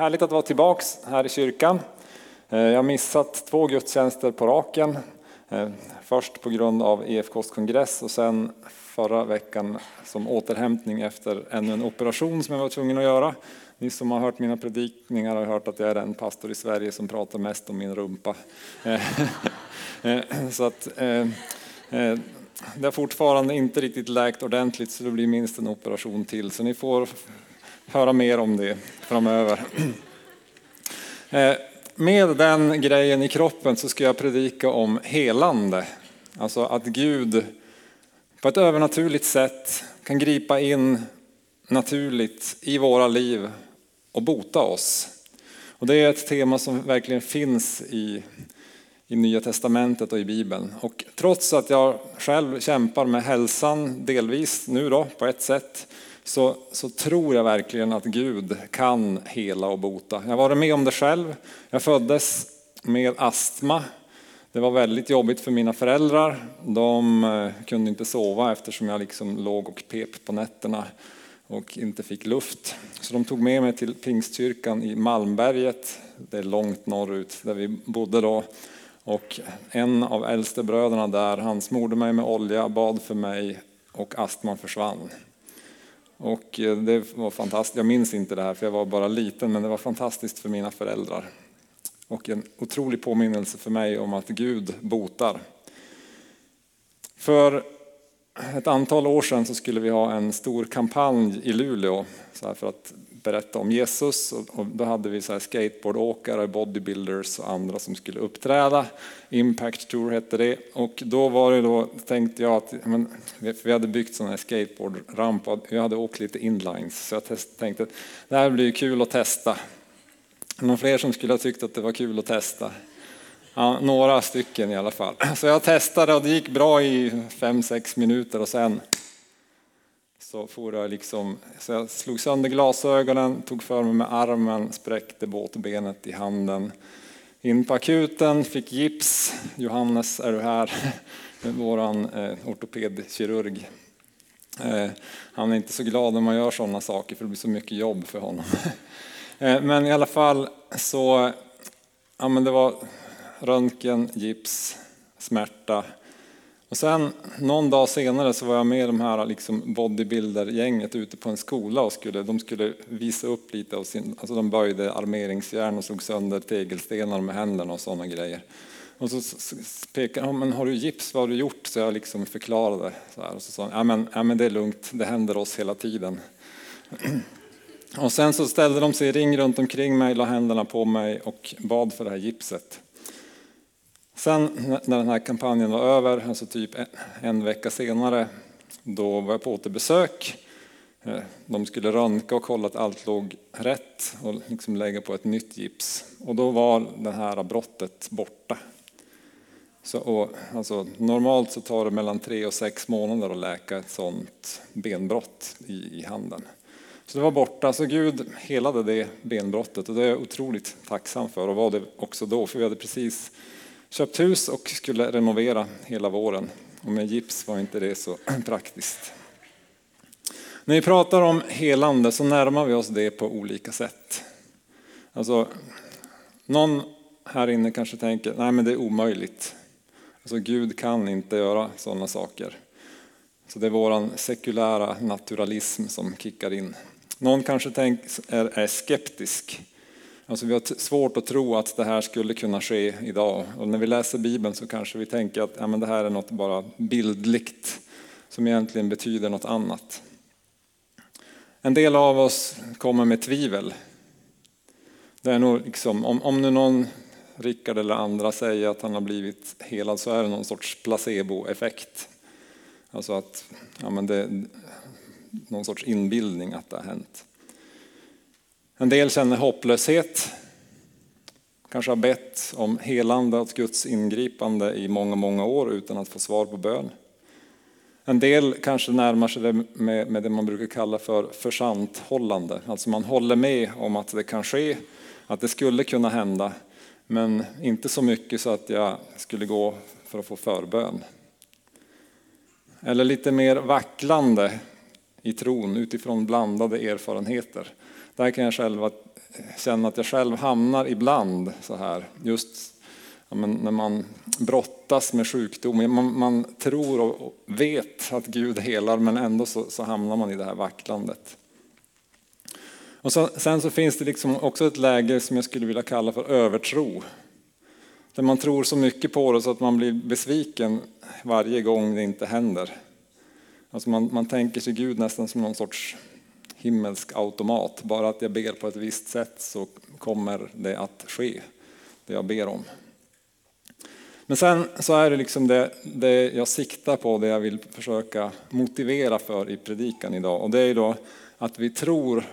Härligt att vara tillbaks här i kyrkan. Eh, jag har missat två gudstjänster på raken. Eh, först på grund av EFKs kongress och sen förra veckan som återhämtning efter ännu en operation som jag var tvungen att göra. Ni som har hört mina predikningar har hört att jag är den pastor i Sverige som pratar mest om min rumpa. Eh, så att, det har fortfarande inte riktigt läkt ordentligt så det blir minst en operation till. Så ni får höra mer om det framöver. Eh, med den grejen i kroppen så ska jag predika om helande. Alltså att Gud på ett övernaturligt sätt kan gripa in naturligt i våra liv och bota oss. Och det är ett tema som verkligen finns i, i Nya Testamentet och i Bibeln. Och trots att jag själv kämpar med hälsan, delvis nu då på ett sätt, så, så tror jag verkligen att Gud kan hela och bota. Jag har varit med om det själv. Jag föddes med astma. Det var väldigt jobbigt för mina föräldrar. De eh, kunde inte sova eftersom jag liksom låg och pep på nätterna och inte fick luft. Så de tog med mig till Pingstkyrkan i Malmberget, det är långt norrut där vi bodde då. Och en av äldste bröderna där, han smorde mig med olja, bad för mig och astman försvann. Och eh, det var fantastiskt. Jag minns inte det här för jag var bara liten, men det var fantastiskt för mina föräldrar. Och en otrolig påminnelse för mig om att Gud botar. För ett antal år sedan så skulle vi ha en stor kampanj i Luleå så för att berätta om Jesus och då hade vi så här skateboardåkare, bodybuilders och andra som skulle uppträda. Impact Tour hette det och då var det då tänkte jag att men, vi hade byggt sån här skateboardramp och jag hade åkt lite inlines så jag tänkte att det här blir kul att testa. Någon fler som skulle ha tyckt att det var kul att testa? Ja, några stycken i alla fall. Så jag testade och det gick bra i fem sex minuter och sen så for jag liksom, så jag slog sönder glasögonen, tog för mig med armen, spräckte båtbenet i handen. In på akuten, fick gips. Johannes, är du här? Våran eh, ortopedkirurg. Eh, han är inte så glad när man gör sådana saker för det blir så mycket jobb för honom. eh, men i alla fall så, ja men det var röntgen, gips, smärta och sen någon dag senare så var jag med de här liksom bodybuilder-gänget ute på en skola och skulle, de skulle visa upp lite av sin, alltså de böjde armeringsjärn och slog sönder tegelstenar med händerna och sådana grejer. Och så pekade han, men har du gips, vad har du gjort? Så jag liksom förklarade. Så här, och så sa han, ja men, ja men det är lugnt, det händer oss hela tiden. Och sen så ställde de sig i ring runt omkring mig, la händerna på mig och bad för det här gipset. Sen när den här kampanjen var över, alltså typ en vecka senare, då var jag på återbesök. Eh, de skulle röntga och kolla att allt låg rätt och liksom lägga på ett nytt gips. Och då var det här brottet borta. Så, och, alltså, normalt så tar det mellan tre och sex månader att läka ett sådant benbrott i, i handen. Så det var borta, så Gud helade det benbrottet och det är jag otroligt tacksam för och var det också då, för vi hade precis köpt hus och skulle renovera hela våren. Och med gips var inte det så praktiskt. När vi pratar om helande så närmar vi oss det på olika sätt. Alltså, någon här inne kanske tänker, nej men det är omöjligt. Alltså Gud kan inte göra sådana saker. Så det är vår sekulära naturalism som kickar in. Någon kanske tänk, är, är skeptisk. Alltså vi har svårt att tro att det här skulle kunna ske idag. Och när vi läser Bibeln så kanske vi tänker att ja, men det här är något bara bildligt som egentligen betyder något annat. En del av oss kommer med tvivel. Det är nog liksom, om, om nu någon, Rickard eller andra, säger att han har blivit helad så är det någon sorts placeboeffekt. Alltså att ja, men det är någon sorts inbildning att det har hänt. En del känner hopplöshet, kanske har bett om helande och Guds ingripande i många, många år utan att få svar på bön. En del kanske närmar sig det med, med det man brukar kalla för försanthållande. Alltså man håller med om att det kan ske, att det skulle kunna hända, men inte så mycket så att jag skulle gå för att få förbön. Eller lite mer vacklande i tron utifrån blandade erfarenheter. Där kan jag själv känna att jag själv hamnar ibland så här. Just ja, när man brottas med sjukdom. Man, man, tror och vet att Gud helar men ändå så, så hamnar man i det här vacklandet. Och så, sen så finns det liksom också ett läge som jag skulle vilja kalla för övertro. Där man tror så mycket på det så att man blir besviken varje gång det inte händer. Alltså man, man tänker sig Gud nästan som någon sorts himmelsk automat. Bara att jag ber på ett visst sätt så kommer det att ske, det jag ber om. Men sen så är det liksom det, det jag siktar på, det jag vill försöka motivera för i predikan idag. Och det är då att vi tror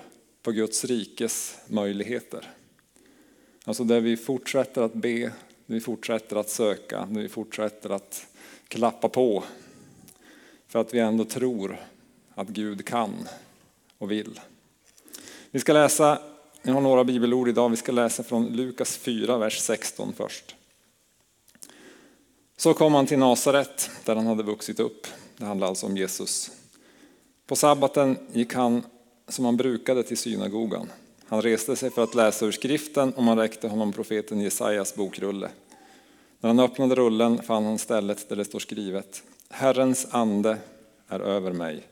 på Guds rikes möjligheter. Alltså där vi fortsätter att be, där vi fortsätter att söka, där vi fortsätter att klappa på. För att vi ändå tror att Gud kan och vill. Vi ska läsa, jag har några bibelord idag, vi ska läsa från Lukas 4, vers 16 först. Så kom han till Nasaret där han hade vuxit upp. Det handlar alltså om Jesus. På sabbaten gick han som han brukade till synagogan. Han reste sig för att läsa ur skriften och man räckte honom profeten Jesajas bokrulle. När han öppnade rullen fann han stället där det står skrivet Herrens ande är över mig,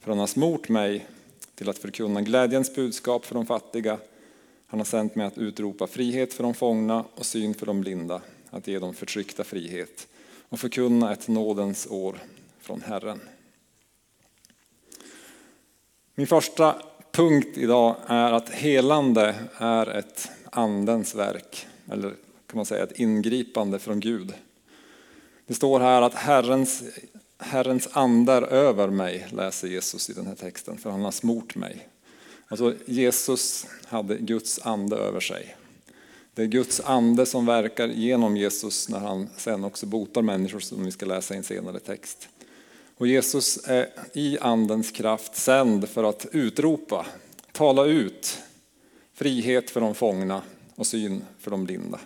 för han har smort mig till att förkunna glädjens budskap för de fattiga. Han har sänt mig att utropa frihet för de fångna och syn för de blinda, att ge de förtryckta frihet och förkunna ett nådens år från Herren. Min första punkt idag är att helande är ett andens verk, eller kan man säga ett ingripande från Gud. Det står här att Herrens, Herrens ande är över mig, läser Jesus i den här texten, för han har smort mig. Alltså Jesus hade Guds ande över sig. Det är Guds ande som verkar genom Jesus när han sen också botar människor som vi ska läsa i en senare text. Och Jesus är i andens kraft sänd för att utropa, tala ut frihet för de fångna och syn för de blinda.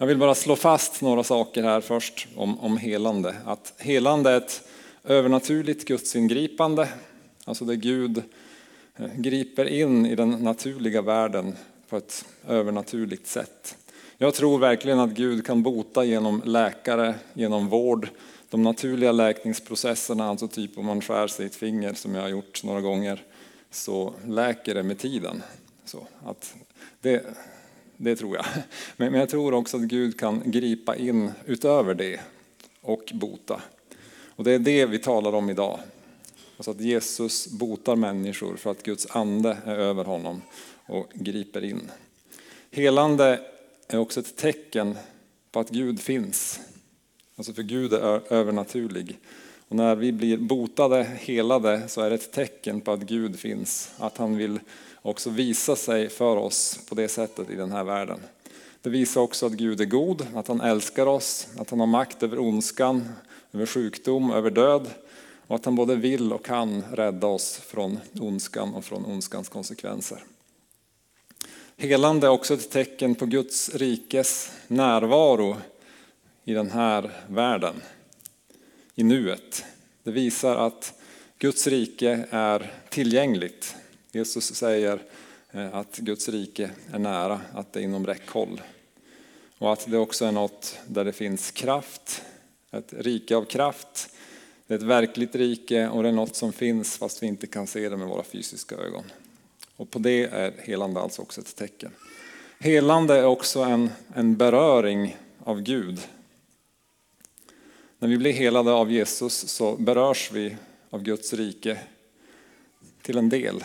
Jag vill bara slå fast några saker här först om, om helande. Att helande är ett övernaturligt gudsingripande, alltså där Gud eh, griper in i den naturliga världen på ett övernaturligt sätt. Jag tror verkligen att Gud kan bota genom läkare, genom vård, de naturliga läkningsprocesserna, alltså typ om man skär sig i ett finger som jag har gjort några gånger, så läker det med tiden. Så att det, det tror jag. Men jag tror också att Gud kan gripa in utöver det och bota. Och det är det vi talar om idag. Alltså att Jesus botar människor för att Guds ande är över honom och griper in. Helande är också ett tecken på att Gud finns. Alltså för Gud är övernaturlig. Och när vi blir botade, helade, så är det ett tecken på att Gud finns. Att han vill också visa sig för oss på det sättet i den här världen. Det visar också att Gud är god, att han älskar oss, att han har makt över ondskan, över sjukdom, över död och att han både vill och kan rädda oss från ondskan och från ondskans konsekvenser. Helande är också ett tecken på Guds rikes närvaro i den här världen, i nuet. Det visar att Guds rike är tillgängligt. Jesus säger eh, att Guds rike är nära, att det är inom räckhåll. Och att det också är något där det finns kraft, ett rike av kraft. Det är ett verkligt rike och det är något som finns fast vi inte kan se det med våra fysiska ögon. Och på det är helande alltså också ett tecken. Helande är också en, en beröring av Gud. När vi blir helade av Jesus så berörs vi av Guds rike till en del.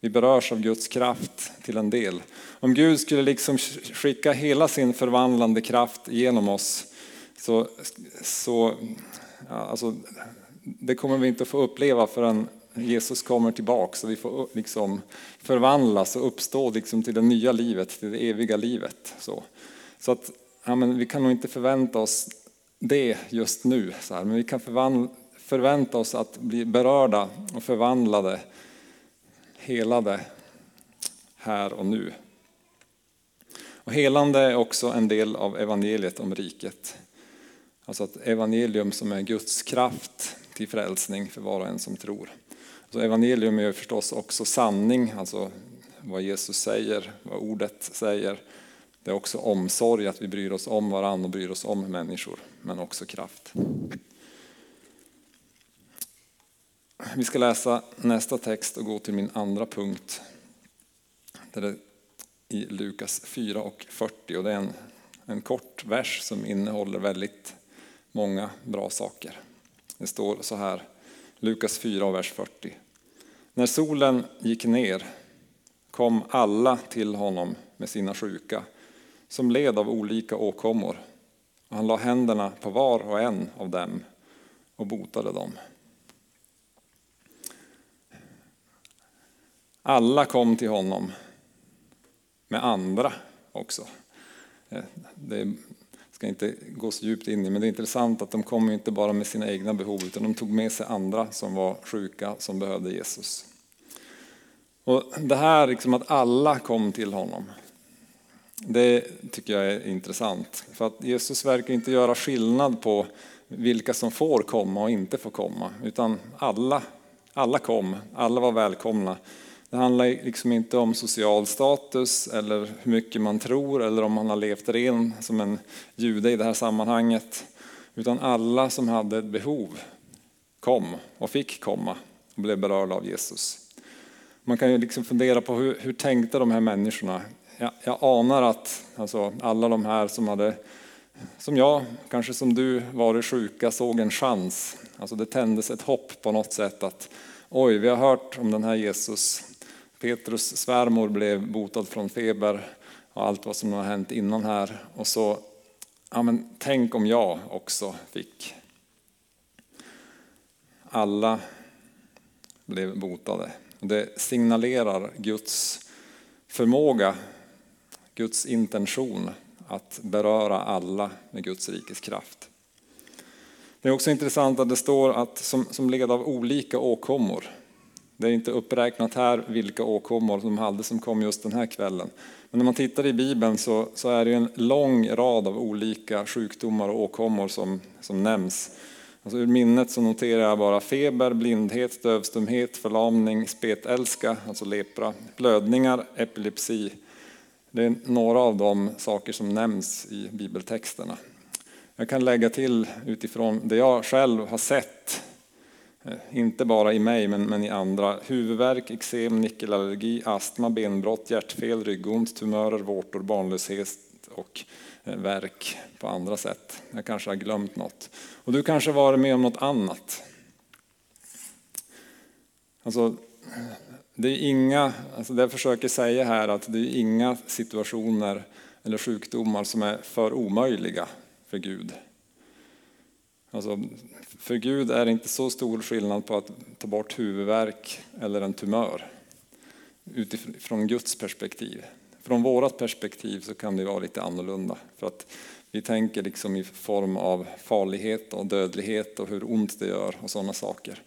Vi berörs av Guds kraft till en del. Om Gud skulle liksom skicka hela sin förvandlande kraft genom oss så, så ja, alltså, det kommer vi inte att få uppleva förrän Jesus kommer tillbaka så vi får liksom förvandlas och uppstå liksom till det nya livet, till det eviga livet. Så, så att, ja, men vi kan nog inte förvänta oss det just nu, så här, men vi kan förvänta oss att bli berörda och förvandlade, helade här och nu. Och helande är också en del av evangeliet om riket. Alltså ett evangelium som är Guds kraft till frälsning för var och en som tror. Så evangelium är förstås också sanning, alltså vad Jesus säger, vad ordet säger. Det är också omsorg, att vi bryr oss om varandra och bryr oss om människor, men också kraft. Vi ska läsa nästa text och gå till min andra punkt. Det är i Lukas 4 och 40 och det är en, en kort vers som innehåller väldigt många bra saker. Det står så här, Lukas 4 vers 40. När solen gick ner kom alla till honom med sina sjuka som led av olika åkommor. Och han la händerna på var och en av dem och botade dem. Alla kom till honom med andra också. Eh, det ska inte gå så djupt in i, men det är intressant att de kom inte bara med sina egna behov, utan de tog med sig andra som var sjuka, som behövde Jesus. Och det här liksom att alla kom till honom, det tycker jag är intressant. För att Jesus verkar inte göra skillnad på vilka som får komma och inte får komma, utan alla, alla kom, alla var välkomna. Det handlar liksom inte om social status eller hur mycket man tror eller om man har levt ren som en jude i det här sammanhanget. Utan alla som hade ett behov kom och fick komma och blev berörda av Jesus. Man kan ju liksom fundera på hur, hur tänkte de här människorna? Jag, jag anar att alltså, alla de här som hade, som jag, kanske som du, varit sjuka såg en chans. Alltså det tändes ett hopp på något sätt att oj, vi har hört om den här Jesus Petrus svärmor blev botad från feber och allt vad som har hänt innan här. Och så, ja men tänk om jag också fick. Alla blev botade. Det signalerar Guds förmåga, Guds intention att beröra alla med Guds rikes kraft. Det är också intressant att det står att som, som led av olika åkommor. Det är inte uppräknat här vilka åkommor de hade som kom just den här kvällen. Men när man tittar i Bibeln så, så är det en lång rad av olika sjukdomar och åkommor som, som nämns. Alltså ur minnet så noterar jag bara feber, blindhet, dövstumhet, förlamning, spetälska, alltså lepra, blödningar, epilepsi. Det är några av de saker som nämns i bibeltexterna. Jag kan lägga till utifrån det jag själv har sett Eh, inte bara i mig, men, men i andra. Huvudvärk, eksem, nickelallergi, astma, benbrott, hjärtfel, ryggont, tumörer, vårtor, barnlöshet och eh, verk på andra sätt. Jag kanske har glömt något. Och du kanske varit med om något annat. Alltså, det är inga, alltså det jag försöker säga här att det är inga situationer eller sjukdomar som är för omöjliga för Gud. Alltså, för Gud är det inte så stor skillnad på att ta bort huvudvärk eller en tumör utifrån Guds perspektiv. Från vårt perspektiv så kan det vara lite annorlunda. För att vi tänker liksom i form av farlighet och dödlighet och hur ont det gör och sådana saker.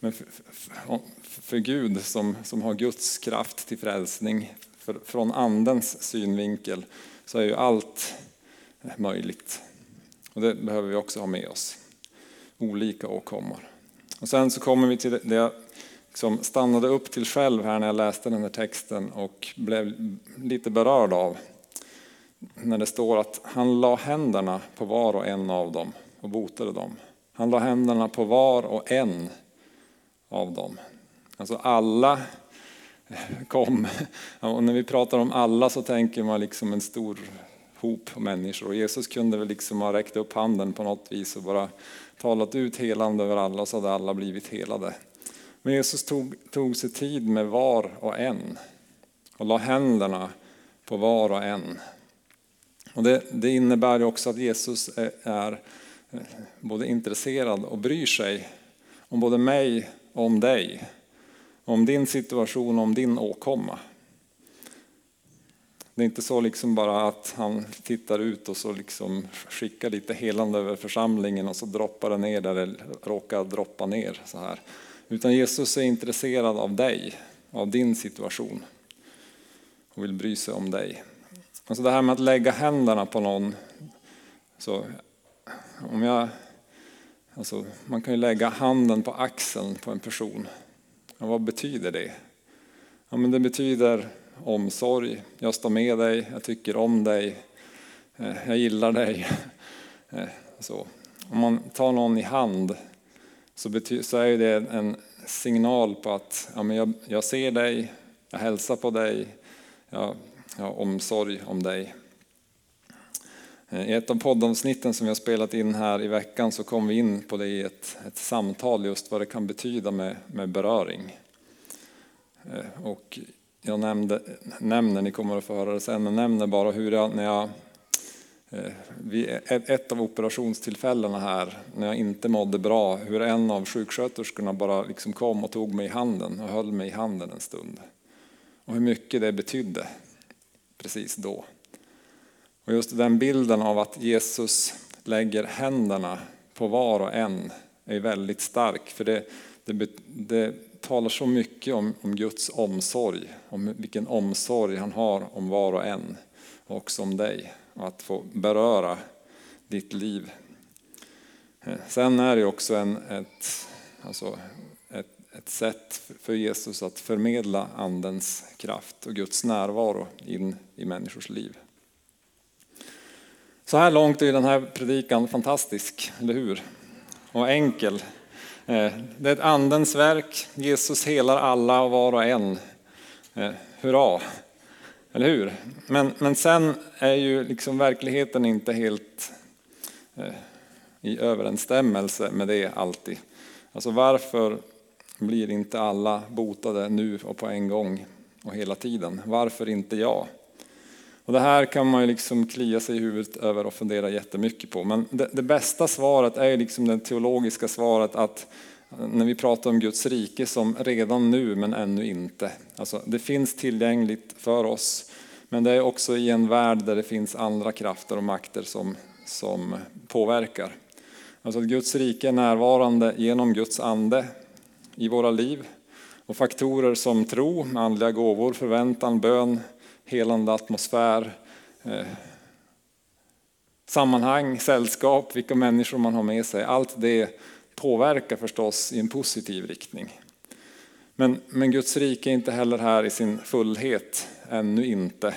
Men för, för, för Gud som, som har Guds kraft till frälsning, för, från andens synvinkel, så är ju allt möjligt. Och det behöver vi också ha med oss olika åkommor. Och sen så kommer vi till det jag liksom stannade upp till själv här när jag läste den här texten och blev lite berörd av. När det står att han la händerna på var och en av dem och botade dem. Han la händerna på var och en av dem. Alltså alla kom. Och när vi pratar om alla så tänker man liksom en stor hop människor. Och Jesus kunde väl liksom ha räckt upp handen på något vis och bara talat ut helande över alla så hade alla blivit helade. Men Jesus tog, tog sig tid med var och en och la händerna på var och en. Och det, det innebär också att Jesus är, är eh, både intresserad och bryr sig om både mig och om dig. Om din situation och om din åkomma. Det är inte så liksom bara att han tittar ut och så liksom skickar lite helande över församlingen och så droppar det ner där det råkar droppa ner. Så här. Utan Jesus är intresserad av dig, av din situation och vill bry sig om dig. Alltså det här med att lägga händerna på någon. Så om jag, alltså man kan ju lägga handen på axeln på en person. Och vad betyder det? Ja, men det betyder omsorg. Jag står med dig, jag tycker om dig, eh, jag gillar dig. Eh, så. Om man tar någon i hand så, så är det en signal på att ja, men jag, jag ser dig, jag hälsar på dig, jag, jag har omsorg om dig. Eh, I ett av poddavsnitten som vi har spelat in här i veckan så kom vi in på det i ett, ett samtal just vad det kan betyda med, med beröring. Och jag nämnde, nämner, ni kommer att få höra det sen, men nämner bara hur jag när jag eh, vid ett av operationstillfällena här, när jag inte mådde bra, hur en av sjuksköterskorna bara liksom kom och tog mig i handen och höll mig i handen en stund. Och hur mycket det betydde precis då. Och just den bilden av att Jesus lägger händerna på var och en är väldigt stark. För det, det, det talar så mycket om, om, Guds omsorg, om vilken omsorg han har om var och en. Och också om dig. Och att få beröra ditt liv. Eh, sen är det också en, ett, alltså ett, ett sätt för Jesus att förmedla Andens kraft och Guds närvaro in i människors liv. Så här långt är den här predikan fantastisk, eller hur? Och enkel. Eh, det är ett andens verk. Jesus helar alla och var och en. Eh, hurra! Eller hur? Men, men sen är ju liksom verkligheten inte helt eh, i överensstämmelse med det alltid. Alltså varför blir inte alla botade nu och på en gång och hela tiden? Varför inte jag? Och det här kan man ju liksom klia sig i huvudet över och fundera jättemycket på. Men det, det bästa svaret är liksom det teologiska svaret att eh, när vi pratar om Guds rike som redan nu men ännu inte. Alltså det finns tillgängligt för oss. Men det är också i en värld där det finns andra krafter och makter som, som påverkar. Alltså att Guds rike är närvarande genom Guds ande i våra liv. Och faktorer som tro, andliga gåvor, förväntan, bön, helande atmosfär, eh, sammanhang, sällskap, vilka människor man har med sig. Allt det påverkar förstås i en positiv riktning. Men, men Guds rike är inte heller här i sin fullhet, ännu inte.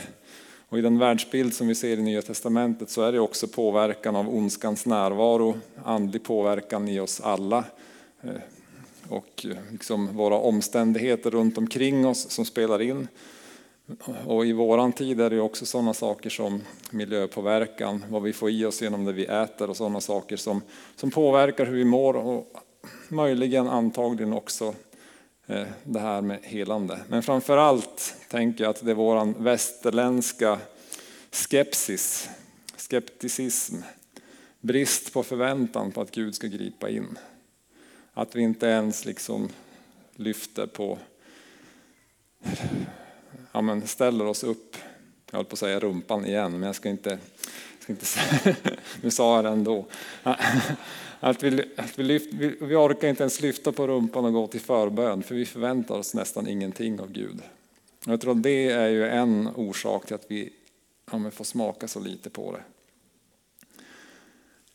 Och I den världsbild som vi ser i Nya Testamentet så är det också påverkan av ondskans närvaro, andlig påverkan i oss alla eh, och liksom våra omständigheter runt omkring oss som spelar in. Och i våran tid är det också sådana saker som miljöpåverkan, vad vi får i oss genom det vi äter och sådana saker som, som påverkar hur vi mår och möjligen antagligen också eh, det här med helande. Men framför allt tänker jag att det är våran västerländska skepsis, skepticism, brist på förväntan på att Gud ska gripa in. Att vi inte ens liksom lyfter på ja, men ställer oss upp, jag höll på att säga rumpan igen, men jag ska inte, ska inte säga, nu sa jag det ändå. Att vi, att vi, lyft, vi, vi orkar inte ens lyfta på rumpan och gå till förbön, för vi förväntar oss nästan ingenting av Gud. Jag tror att det är ju en orsak till att vi ja, får smaka så lite på det.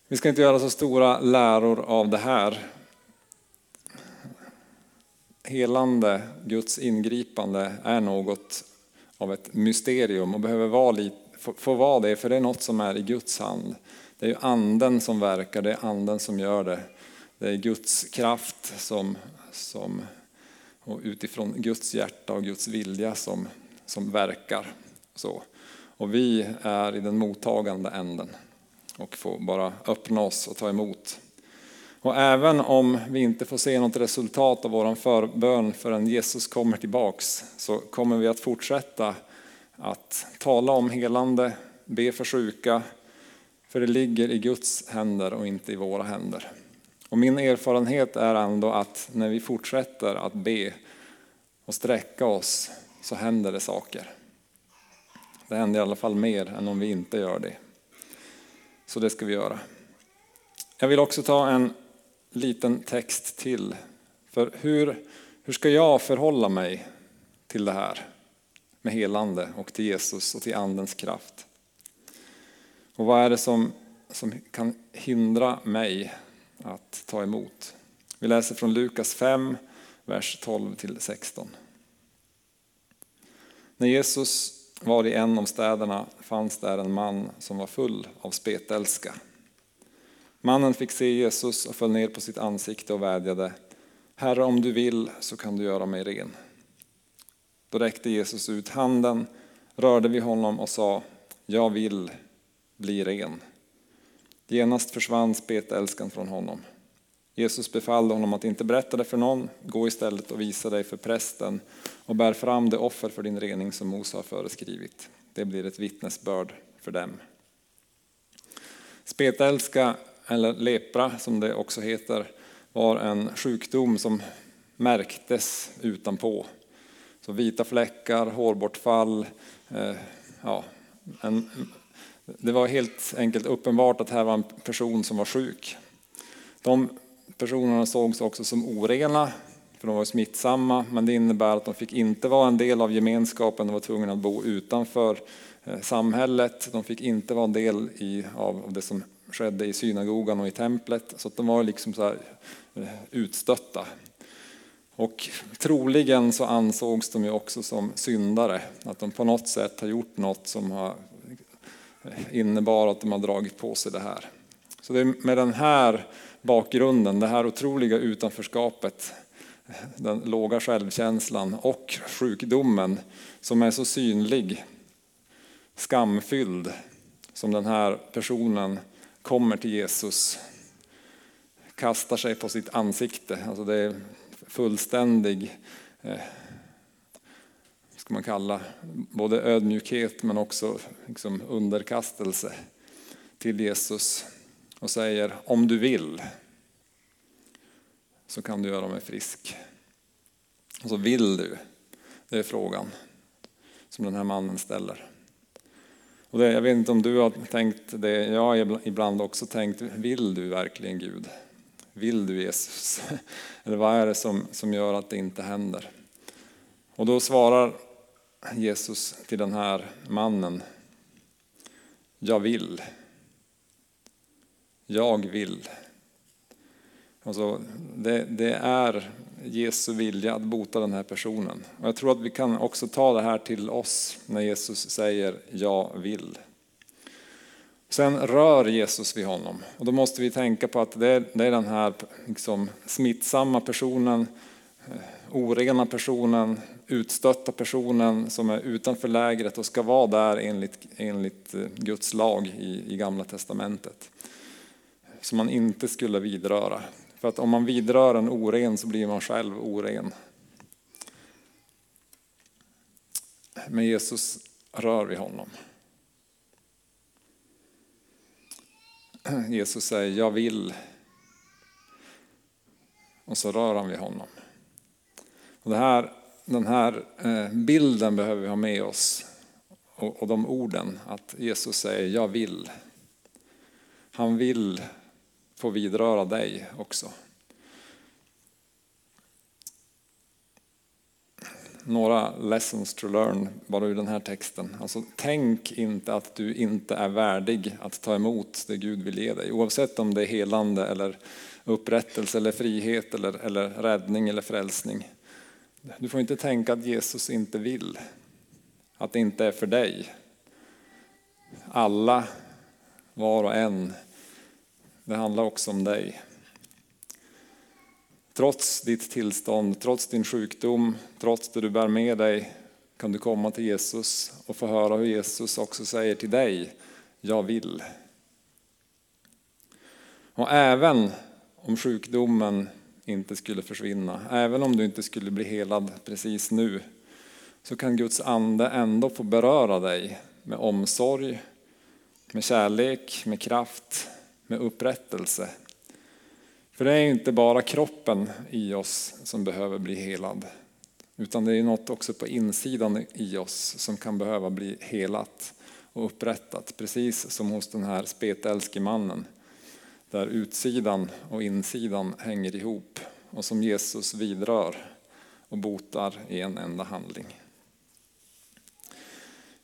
Vi ska inte göra så stora läror av det här, helande, Guds ingripande är något av ett mysterium och behöver vara lite, få vara det, för det är något som är i Guds hand. Det är anden som verkar, det är anden som gör det. Det är Guds kraft som, som och utifrån Guds hjärta och Guds vilja som, som verkar. Så. Och vi är i den mottagande änden och får bara öppna oss och ta emot. Och även om vi inte får se något resultat av vår förbön förrän Jesus kommer tillbaks så kommer vi att fortsätta att tala om helande, be för sjuka, för det ligger i Guds händer och inte i våra händer. Och min erfarenhet är ändå att när vi fortsätter att be och sträcka oss så händer det saker. Det händer i alla fall mer än om vi inte gör det. Så det ska vi göra. Jag vill också ta en liten text till. För hur, hur ska jag förhålla mig till det här med helande och till Jesus och till Andens kraft? Och vad är det som, som kan hindra mig att ta emot? Vi läser från Lukas 5, vers 12 till 16. När Jesus var i en av städerna fanns där en man som var full av spetälska. Mannen fick se Jesus och föll ner på sitt ansikte och vädjade. Herre, om du vill så kan du göra mig ren. Då räckte Jesus ut handen, rörde vid honom och sa, jag vill bli ren. Genast försvann spetälskan från honom. Jesus befallde honom att inte berätta det för någon, gå istället och visa dig för prästen och bär fram det offer för din rening som Mose har föreskrivit. Det blir ett vittnesbörd för dem. Spetälska, eller lepra som det också heter, var en sjukdom som märktes utanpå. Så vita fläckar, hårbortfall, eh, ja, en, det var helt enkelt uppenbart att här var en person som var sjuk. De personerna sågs också som orena, för de var smittsamma, men det innebär att de fick inte vara en del av gemenskapen, de var tvungna att bo utanför eh, samhället, de fick inte vara en del i, av det som skedde i synagogan och i templet, så de var liksom så här, eh, utstötta. Och troligen så ansågs de ju också som syndare, att de på något sätt har gjort något som har eh, innebar att de har dragit på sig det här. Så det är med den här bakgrunden, det här otroliga utanförskapet, den låga självkänslan och sjukdomen som är så synlig, skamfylld, som den här personen kommer till Jesus, kastar sig på sitt ansikte. Alltså det är fullständig eh, ska man kalla, både ödmjukhet men också liksom underkastelse till Jesus och säger om du vill så kan du göra mig frisk. Och så vill du? Det är frågan som den här mannen ställer. Och det, jag vet inte om du har tänkt det, jag har ibland också tänkt, vill du verkligen Gud? Vill du Jesus? Eller vad är det som, som gör att det inte händer? Och då svarar Jesus till den här mannen. Jag vill. Jag vill. Alltså, det, det, är Jesu vilja att bota den här personen. Och jag tror att vi kan också ta det här till oss när Jesus säger jag vill. Sen rör Jesus vid honom och då måste vi tänka på att det är, det är den här liksom, smittsamma personen, eh, orena personen, utstötta personen som är utanför lägret och ska vara där enligt, enligt eh, Guds lag i, i Gamla Testamentet. Som man inte skulle vidröra. För att om man vidrör en oren så blir man själv oren. Men Jesus rör vid honom. Jesus säger, jag vill. Och så rör han vid honom. Och det här den här eh, bilden behöver vi ha med oss och de orden att Jesus säger jag vill. Han vill få vidröra dig också. Några lessons to learn bara ur den här texten. Alltså, tänk inte att du inte är värdig att ta emot det Gud vill ge dig. Oavsett om det är helande eller upprättelse eller frihet eller, eller räddning eller frälsning. Du får inte tänka att Jesus inte vill, att det inte är för dig. Alla, var och en, det handlar också om dig. Trots ditt tillstånd, trots din sjukdom, trots det du bär med dig kan du komma till Jesus och få höra hur Jesus också säger till dig, jag vill. Och även om sjukdomen inte skulle försvinna. Även om du inte skulle bli helad precis nu så kan Guds ande ändå få beröra dig med omsorg, med kärlek, med kraft, med upprättelse. För det är inte bara kroppen i oss som behöver bli helad. Utan det är något också på insidan i oss som kan behöva bli helat och upprättat. Precis som hos den här spetälske mannen där utsidan och insidan hänger ihop och som Jesus vidrör och botar i en enda handling.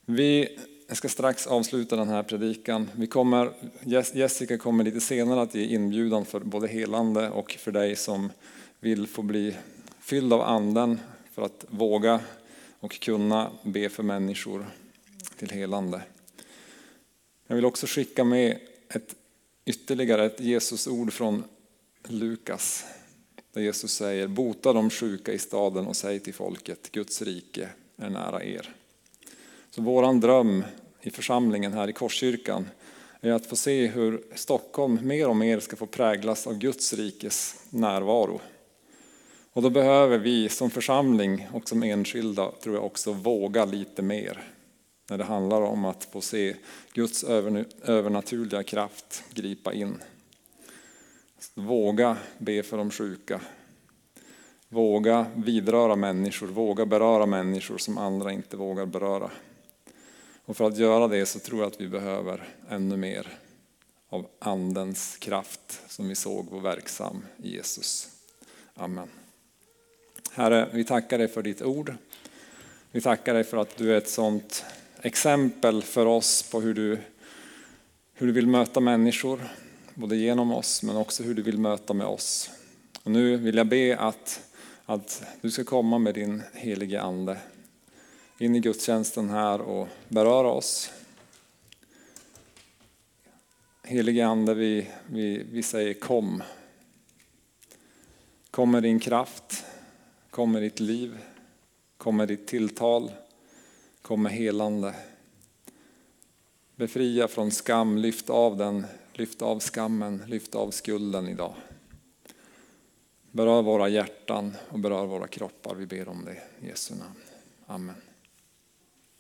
Vi jag ska strax avsluta den här predikan. Vi kommer, Jessica kommer lite senare att ge inbjudan för både helande och för dig som vill få bli fylld av anden för att våga och kunna be för människor till helande. Jag vill också skicka med ett, ytterligare ett Jesusord från Lukas. Där Jesus säger, bota de sjuka i staden och säg till folket, Guds rike är nära er. Så våran dröm i församlingen här i Korskyrkan är att få se hur Stockholm mer och mer ska få präglas av Guds rikes närvaro. Och då behöver vi som församling och som enskilda tror jag också våga lite mer när det handlar om att få se Guds övernaturliga kraft gripa in. Våga be för de sjuka. Våga vidröra människor, våga beröra människor som andra inte vågar beröra. Och för att göra det så tror jag att vi behöver ännu mer av Andens kraft som vi såg var verksam i Jesus. Amen. Herre, vi tackar dig för ditt ord. Vi tackar dig för att du är ett sådant exempel för oss på hur du, hur du vill möta människor, både genom oss men också hur du vill möta med oss. Och nu vill jag be att, att du ska komma med din helige Ande in i gudstjänsten här och beröra oss. Helige Ande, vi, vi, vi säger kom. Kom med din kraft, kom med ditt liv, kom med ditt tilltal, kom med helande. Befria från skam, lyft av den, lyft av skammen, lyft av skulden idag. Berör våra hjärtan och berör våra kroppar, vi ber om det i Jesu namn. Amen.